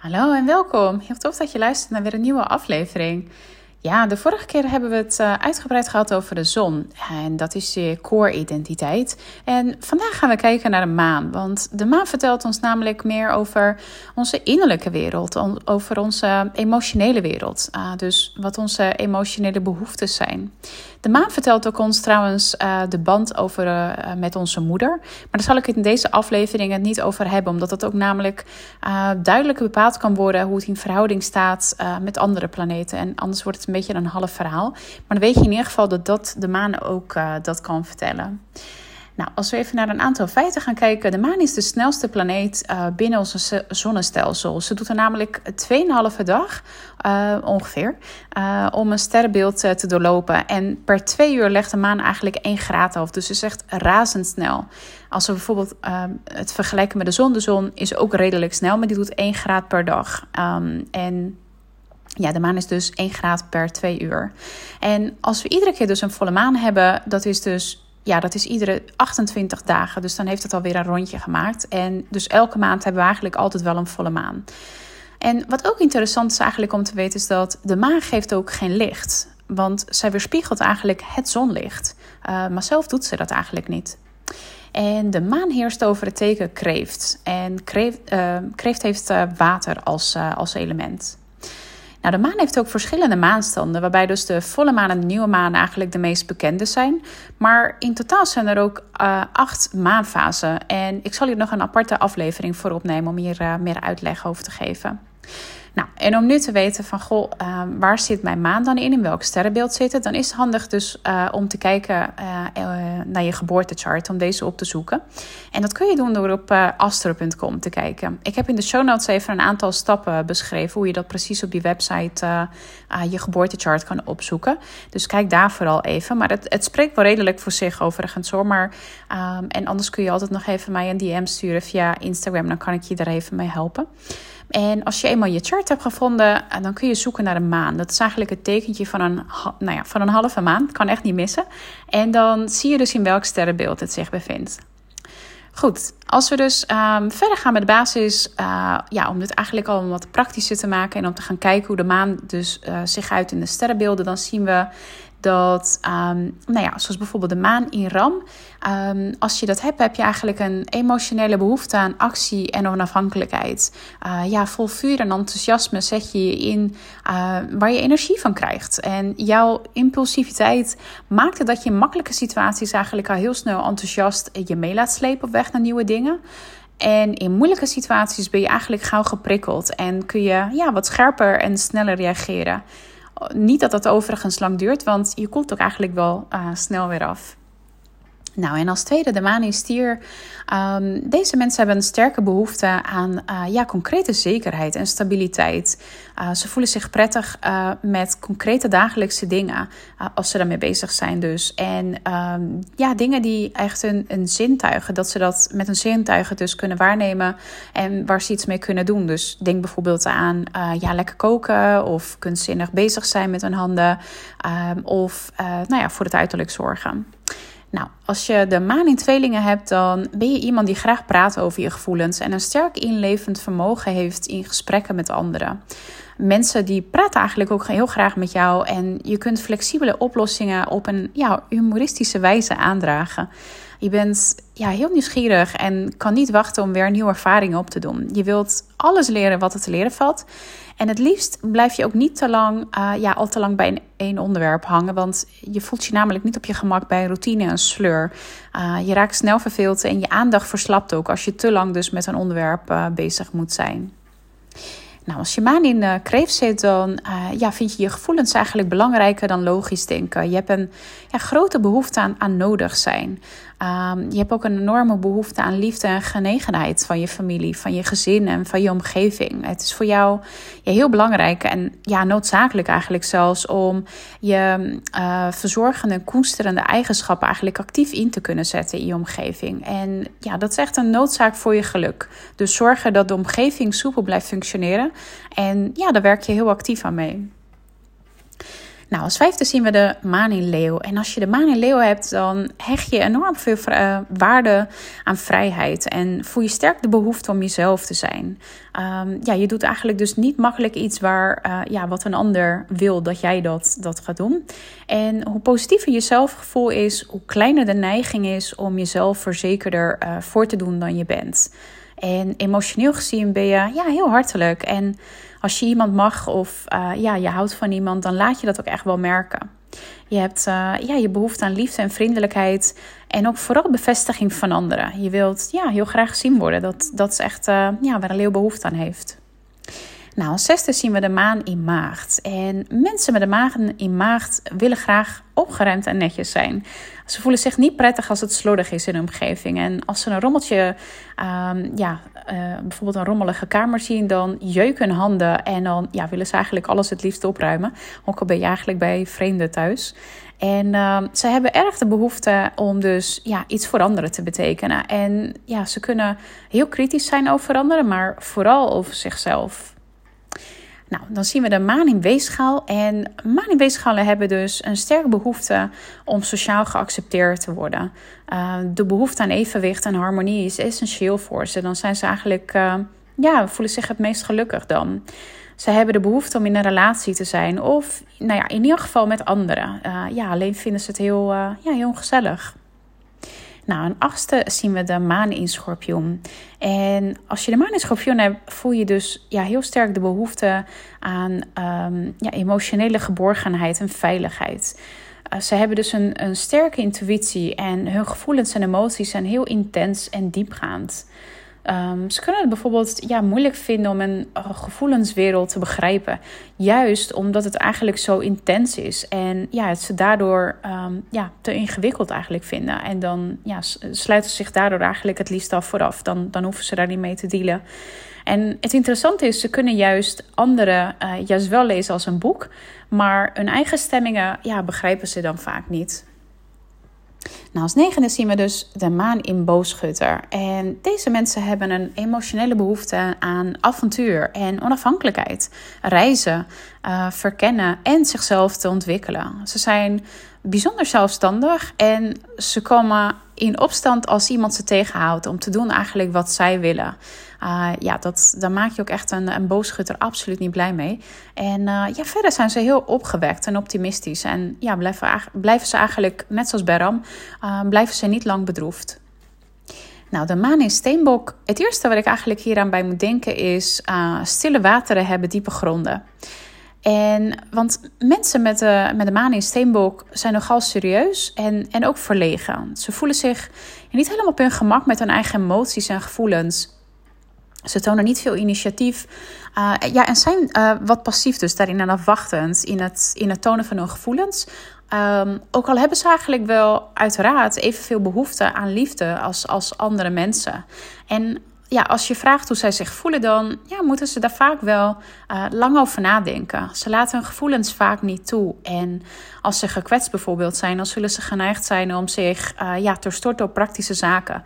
Hallo en welkom. Heel tof dat je luistert naar weer een nieuwe aflevering. Ja, de vorige keer hebben we het uh, uitgebreid gehad over de zon. En dat is je core-identiteit. En vandaag gaan we kijken naar de maan. Want de maan vertelt ons namelijk meer over onze innerlijke wereld. Over onze emotionele wereld. Uh, dus wat onze emotionele behoeftes zijn. De maan vertelt ook ons trouwens uh, de band over, uh, met onze moeder. Maar daar zal ik het in deze aflevering het niet over hebben. Omdat het ook namelijk duidelijk bepaald kan worden hoe het in verhouding staat met andere planeten. En anders wordt het een beetje een half verhaal. Maar dan weet je in ieder geval dat, dat de maan ook dat kan vertellen. Nou, als we even naar een aantal feiten gaan kijken. De maan is de snelste planeet uh, binnen ons zonnestelsel. Ze doet er namelijk 2,5 dag uh, ongeveer om een sterrenbeeld te doorlopen. En per twee uur legt de maan eigenlijk 1 graad af. Dus ze is echt razendsnel. Als we bijvoorbeeld het vergelijken met de zon. De zon is ook redelijk snel, maar die doet 1 graad per dag. Um, en ja, de maan is dus 1 graad per 2 uur. En als we iedere keer dus een volle maan hebben, dat is dus ja, dat is iedere 28 dagen. Dus dan heeft het alweer een rondje gemaakt. En dus elke maand hebben we eigenlijk altijd wel een volle maan. En wat ook interessant is eigenlijk om te weten, is dat de maan geeft ook geen licht. Want zij weerspiegelt eigenlijk het zonlicht. Uh, maar zelf doet ze dat eigenlijk niet. En de maan heerst over het teken kreeft. En kreeft, uh, kreeft heeft uh, water als, als element. Nou, de maan heeft ook verschillende maanstanden, waarbij dus de volle maan en de nieuwe maan eigenlijk de meest bekende zijn. Maar in totaal zijn er ook uh, acht maanfasen. En ik zal hier nog een aparte aflevering voor opnemen om hier uh, meer uitleg over te geven. Nou, en om nu te weten van, goh, uh, waar zit mijn maan dan in? In welk sterrenbeeld zit het? Dan is het handig dus uh, om te kijken uh, naar je geboortechart, om deze op te zoeken. En dat kun je doen door op astro.com te kijken. Ik heb in de show notes even een aantal stappen beschreven hoe je dat precies op je website je geboortechart kan opzoeken. Dus kijk daar vooral even. Maar het, het spreekt wel redelijk voor zich overigens hoor. Maar, um, en anders kun je altijd nog even mij een DM sturen via Instagram. Dan kan ik je daar even mee helpen. En als je eenmaal je chart hebt gevonden, eh, dan kun je zoeken naar de maan. Dat is eigenlijk het tekentje van een, nou ja, van een halve maan. Kan echt niet missen. En dan zie je dus in welk sterrenbeeld het zich bevindt. Goed, als we dus um, verder gaan met de basis, uh, ja, om dit eigenlijk al wat praktischer te maken en om te gaan kijken hoe de maan dus uh, zich uit in de sterrenbeelden, dan zien we dat, um, nou ja, zoals bijvoorbeeld de maan in Ram. Um, als je dat hebt, heb je eigenlijk een emotionele behoefte aan actie en onafhankelijkheid. Uh, ja, vol vuur en enthousiasme zet je je in uh, waar je energie van krijgt. En jouw impulsiviteit maakt het dat je in makkelijke situaties eigenlijk al heel snel enthousiast je mee laat slepen op weg naar nieuwe dingen. En in moeilijke situaties ben je eigenlijk gauw geprikkeld en kun je ja, wat scherper en sneller reageren. Niet dat dat overigens lang duurt, want je komt ook eigenlijk wel uh, snel weer af. Nou, en als tweede de maan in stier. Um, deze mensen hebben een sterke behoefte aan uh, ja, concrete zekerheid en stabiliteit. Uh, ze voelen zich prettig uh, met concrete dagelijkse dingen als ze daarmee bezig zijn dus. En um, ja, dingen die echt een, een zintuigen, dat ze dat met een zintuigen dus kunnen waarnemen en waar ze iets mee kunnen doen. Dus denk bijvoorbeeld aan ja, lekker koken of kunstzinnig bezig zijn met hun handen um, of nou ja, voor het uiterlijk zorgen. Nou, als je de maan in tweelingen hebt, dan ben je iemand die graag praat over je gevoelens en een sterk inlevend vermogen heeft in gesprekken met anderen. Mensen die praten eigenlijk ook heel graag met jou en je kunt flexibele oplossingen op een ja, humoristische wijze aandragen. Je bent ja, heel nieuwsgierig en kan niet wachten om weer nieuwe ervaringen op te doen. Je wilt alles leren wat er te leren valt. En het liefst blijf je ook niet te lang, uh, ja, al te lang bij één onderwerp hangen. Want je voelt je namelijk niet op je gemak bij routine en sleur. Uh, je raakt snel verveeld en je aandacht verslapt ook als je te lang dus met een onderwerp uh, bezig moet zijn. Nou, als je maan in uh, kreeft zit, dan ja, vind je je gevoelens eigenlijk belangrijker dan logisch denken. Je hebt een ja, grote behoefte aan, aan nodig zijn. Um, je hebt ook een enorme behoefte aan liefde en genegenheid van je familie, van je gezin en van je omgeving. Het is voor jou ja, heel belangrijk en ja, noodzakelijk eigenlijk zelfs om je uh, verzorgende en koesterende eigenschappen eigenlijk actief in te kunnen zetten in je omgeving. En ja, dat is echt een noodzaak voor je geluk. Dus zorgen dat de omgeving soepel blijft functioneren. En ja, daar werk je heel actief aan mee. Nou, als vijfde zien we de maan in leeuw. En als je de maan in leeuw hebt, dan hecht je enorm veel uh, waarde aan vrijheid. En voel je sterk de behoefte om jezelf te zijn. Um, ja, je doet eigenlijk dus niet makkelijk iets waar, uh, ja, wat een ander wil dat jij dat, dat gaat doen. En hoe positiever je zelfgevoel is, hoe kleiner de neiging is om jezelf verzekerder uh, voor te doen dan je bent. En emotioneel gezien ben je ja, heel hartelijk. En als je iemand mag of uh, ja, je houdt van iemand, dan laat je dat ook echt wel merken. Je hebt uh, ja, je behoefte aan liefde en vriendelijkheid. En ook vooral bevestiging van anderen. Je wilt ja, heel graag gezien worden. Dat, dat is echt uh, ja, waar een leeuw behoefte aan heeft. Nou, als zesde zien we de maan in maagd. En mensen met de maan in maagd willen graag opgeruimd en netjes zijn. Ze voelen zich niet prettig als het slordig is in hun omgeving. En als ze een rommeltje, um, ja, uh, bijvoorbeeld een rommelige kamer zien, dan jeuken hun handen en dan ja, willen ze eigenlijk alles het liefst opruimen. Ook al ben je eigenlijk bij vreemden thuis. En uh, ze hebben erg de behoefte om dus ja, iets voor anderen te betekenen. En ja, ze kunnen heel kritisch zijn over anderen, maar vooral over zichzelf. Nou, dan zien we de maan in weegschaal. En maan in weegschalen hebben dus een sterke behoefte om sociaal geaccepteerd te worden. Uh, de behoefte aan evenwicht en harmonie is essentieel voor ze. Dan zijn ze eigenlijk, uh, ja, voelen zich het meest gelukkig dan. Ze hebben de behoefte om in een relatie te zijn. Of, nou ja, in ieder geval met anderen. Uh, ja, alleen vinden ze het heel, ja, heel gezellig. Nou, een achtste zien we de maan in schorpioen. En als je de maan in schorpioen hebt, voel je dus ja, heel sterk de behoefte aan um, ja, emotionele geborgenheid en veiligheid. Uh, ze hebben dus een, een sterke intuïtie en hun gevoelens en emoties zijn heel intens en diepgaand. Um, ze kunnen het bijvoorbeeld ja, moeilijk vinden om een uh, gevoelenswereld te begrijpen. Juist omdat het eigenlijk zo intens is. En ja, het ze daardoor um, ja, te ingewikkeld eigenlijk vinden. En dan ja, sluiten ze zich daardoor eigenlijk het liefst af vooraf. Dan, dan hoeven ze daar niet mee te dealen. En het interessante is, ze kunnen juist anderen uh, juist wel lezen als een boek. Maar hun eigen stemmingen ja, begrijpen ze dan vaak niet. Nou, als negende zien we dus de maan in boogschutter. En deze mensen hebben een emotionele behoefte aan avontuur en onafhankelijkheid. Reizen, uh, verkennen en zichzelf te ontwikkelen. Ze zijn bijzonder zelfstandig en ze komen in opstand als iemand ze tegenhoudt om te doen eigenlijk wat zij willen. Uh, ja, dat, daar maak je ook echt een, een boogschutter absoluut niet blij mee. En uh, ja, verder zijn ze heel opgewekt en optimistisch. En ja, blijven, blijven ze eigenlijk, net zoals Beram, uh, blijven ze niet lang bedroefd. Nou, de maan in Steenbok. Het eerste wat ik eigenlijk hieraan bij moet denken is: stille wateren hebben diepe gronden. En, want mensen met de, met de maan in steenbok zijn nogal serieus en, en ook verlegen. Ze voelen zich niet helemaal op hun gemak met hun eigen emoties en gevoelens. Ze tonen niet veel initiatief. Uh, ja, en zijn uh, wat passief dus daarin en afwachtend in het, in het tonen van hun gevoelens. Um, ook al hebben ze eigenlijk wel uiteraard evenveel behoefte aan liefde als, als andere mensen. En ja, als je vraagt hoe zij zich voelen, dan ja, moeten ze daar vaak wel uh, lang over nadenken. Ze laten hun gevoelens vaak niet toe. En als ze gekwetst bijvoorbeeld zijn, dan zullen ze geneigd zijn om zich uh, ja, te storten op praktische zaken.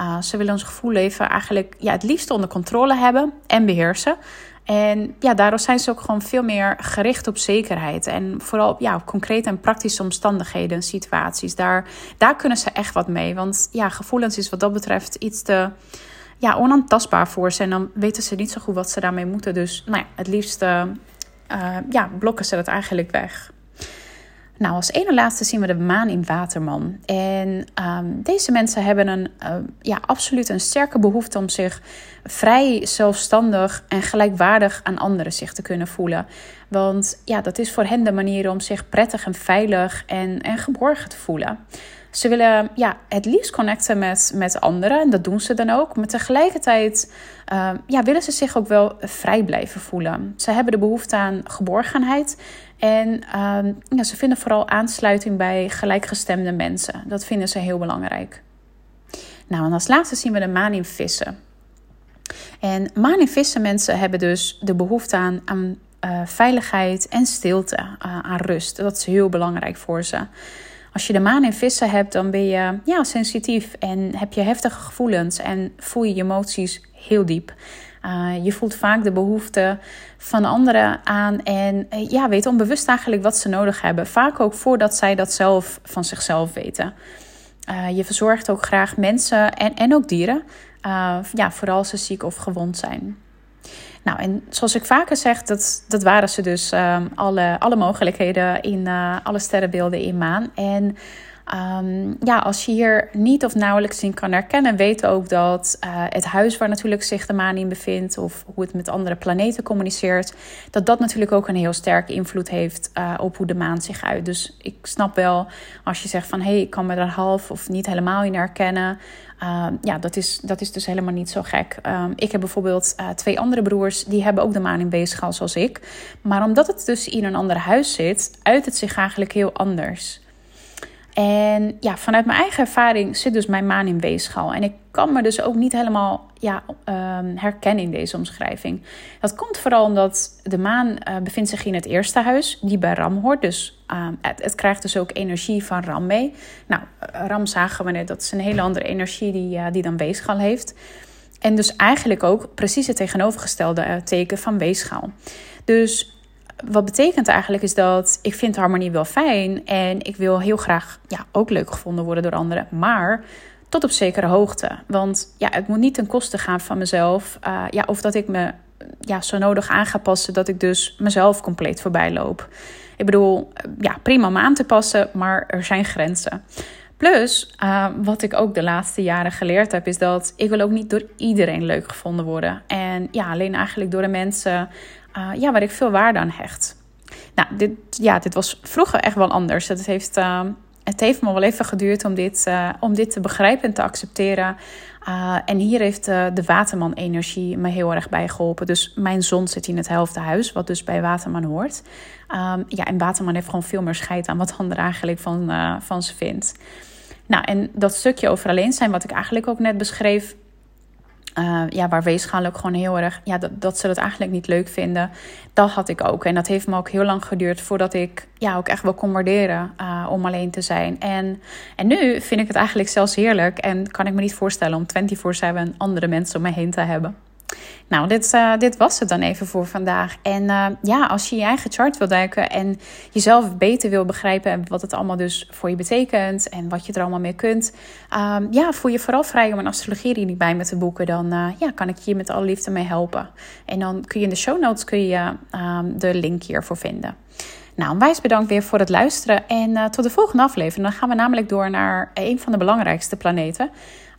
Uh, ze willen ons gevoelleven eigenlijk ja, het liefst onder controle hebben en beheersen. En ja, daardoor zijn ze ook gewoon veel meer gericht op zekerheid. En vooral op, ja, op concrete en praktische omstandigheden en situaties. Daar, daar kunnen ze echt wat mee. Want ja, gevoelens is wat dat betreft iets te ja, onaantastbaar voor ze. En dan weten ze niet zo goed wat ze daarmee moeten. Dus nou ja, het liefst uh, ja, blokken ze dat eigenlijk weg. Nou, als ene laatste zien we de maan in Waterman. En um, deze mensen hebben een, uh, ja, absoluut een sterke behoefte om zich vrij zelfstandig en gelijkwaardig aan anderen zich te kunnen voelen. Want ja, dat is voor hen de manier om zich prettig en veilig en, en geborgen te voelen. Ze willen ja, het liefst connecten met, met anderen en dat doen ze dan ook. Maar tegelijkertijd uh, ja, willen ze zich ook wel vrij blijven voelen. Ze hebben de behoefte aan geborgenheid en uh, ja, ze vinden vooral aansluiting bij gelijkgestemde mensen. Dat vinden ze heel belangrijk. Nou, en als laatste zien we de maan in vissen. En maan in vissen mensen hebben dus de behoefte aan, aan uh, veiligheid en stilte, uh, aan rust. Dat is heel belangrijk voor ze. Als je de maan in vissen hebt, dan ben je ja, sensitief en heb je heftige gevoelens en voel je je emoties heel diep. je voelt vaak de behoeften van anderen aan. En ja, weet onbewust eigenlijk wat ze nodig hebben. Vaak ook voordat zij dat zelf van zichzelf weten. je verzorgt ook graag mensen en, en ook dieren. ja, vooral als ze ziek of gewond zijn. Nou, en zoals ik vaker zeg, dat, dat waren ze dus um, alle, alle mogelijkheden in uh, alle sterrenbeelden in maan. En Um, ja, als je hier niet of nauwelijks in kan herkennen, weet ook dat uh, het huis waar natuurlijk zich de maan in bevindt, of hoe het met andere planeten communiceert, dat dat natuurlijk ook een heel sterke invloed heeft uh, op hoe de maan zich uit. Dus ik snap wel als je zegt van hé, hey, ik kan me er half of niet helemaal in herkennen. Uh, ja, dat is, dat is dus helemaal niet zo gek. Um, ik heb bijvoorbeeld uh, twee andere broers, die hebben ook de maan in weegschaal zoals ik. Maar omdat het dus in een ander huis zit, uit het zich eigenlijk heel anders. En ja, vanuit mijn eigen ervaring zit dus mijn maan in weegschaal. En ik kan me dus ook niet helemaal ja, um, herkennen in deze omschrijving. Dat komt vooral omdat de maan uh, bevindt zich in het eerste huis, die bij Ram hoort. Dus um, het, krijgt dus ook energie van Ram mee. Nou, Ram zagen we net, dat is een hele andere energie die, uh, die dan weegschaal heeft. En dus eigenlijk ook precies het tegenovergestelde teken van weegschaal. Dus wat betekent eigenlijk is dat ik vind harmonie wel fijn en ik wil heel graag ja, ook leuk gevonden worden door anderen, maar tot op zekere hoogte. Want ja, het moet niet ten koste gaan van mezelf. Uh, ja, of dat ik me ja, zo nodig aan ga passen dat ik dus mezelf compleet voorbij loop. Ik bedoel, ja, prima om aan te passen, maar er zijn grenzen. Plus, uh, wat ik ook de laatste jaren geleerd heb, is dat ik wil ook niet door iedereen leuk gevonden worden. En ja, alleen eigenlijk door de mensen uh, ja, waar ik veel waarde aan hecht. Nou, dit, ja, dit was vroeger echt wel anders. Het heeft, uh, het heeft me wel even geduurd om dit, uh, om dit te begrijpen en te accepteren. en hier heeft de Waterman-energie me heel erg bij geholpen. Dus mijn zon zit in het helfte huis, wat dus bij Waterman hoort. Um, ja, en Waterman heeft gewoon veel meer scheid aan wat anderen eigenlijk van, van ze vindt. Nou, en dat stukje over alleen zijn, wat ik eigenlijk ook net beschreef, uh, ja, waar weegschaal ook gewoon heel erg, ja, dat, dat ze dat eigenlijk niet leuk vinden. Dat had ik ook. En dat heeft me ook heel lang geduurd voordat ik ja, ook echt wel kon waarderen uh, om alleen te zijn. En, en nu vind ik het eigenlijk zelfs heerlijk en kan ik me niet voorstellen om 24-7 andere mensen om me heen te hebben. Nou, dit, uh, dit was het dan even voor vandaag. En uh, ja, als je je eigen chart wil duiken en jezelf beter wil begrijpen wat het allemaal dus voor je betekent en wat je er allemaal mee kunt, um, ja, voel je vooral vrij om een astrologie bij me te boeken. Dan uh, ja, kan ik je met alle liefde mee helpen. En dan kun je in de show notes kun je, um, de link hiervoor vinden. Nou, wijs bedankt weer voor het luisteren en tot de volgende aflevering. Dan gaan we namelijk door naar een van de belangrijkste planeten.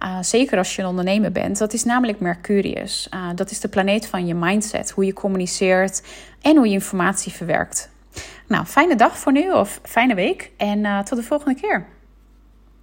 Uh, zeker als je een ondernemer bent. Dat is namelijk Mercurius. Uh, dat is de planeet van je mindset, hoe je communiceert en hoe je informatie verwerkt. Nou, fijne dag voor nu of fijne week en uh, tot de volgende keer.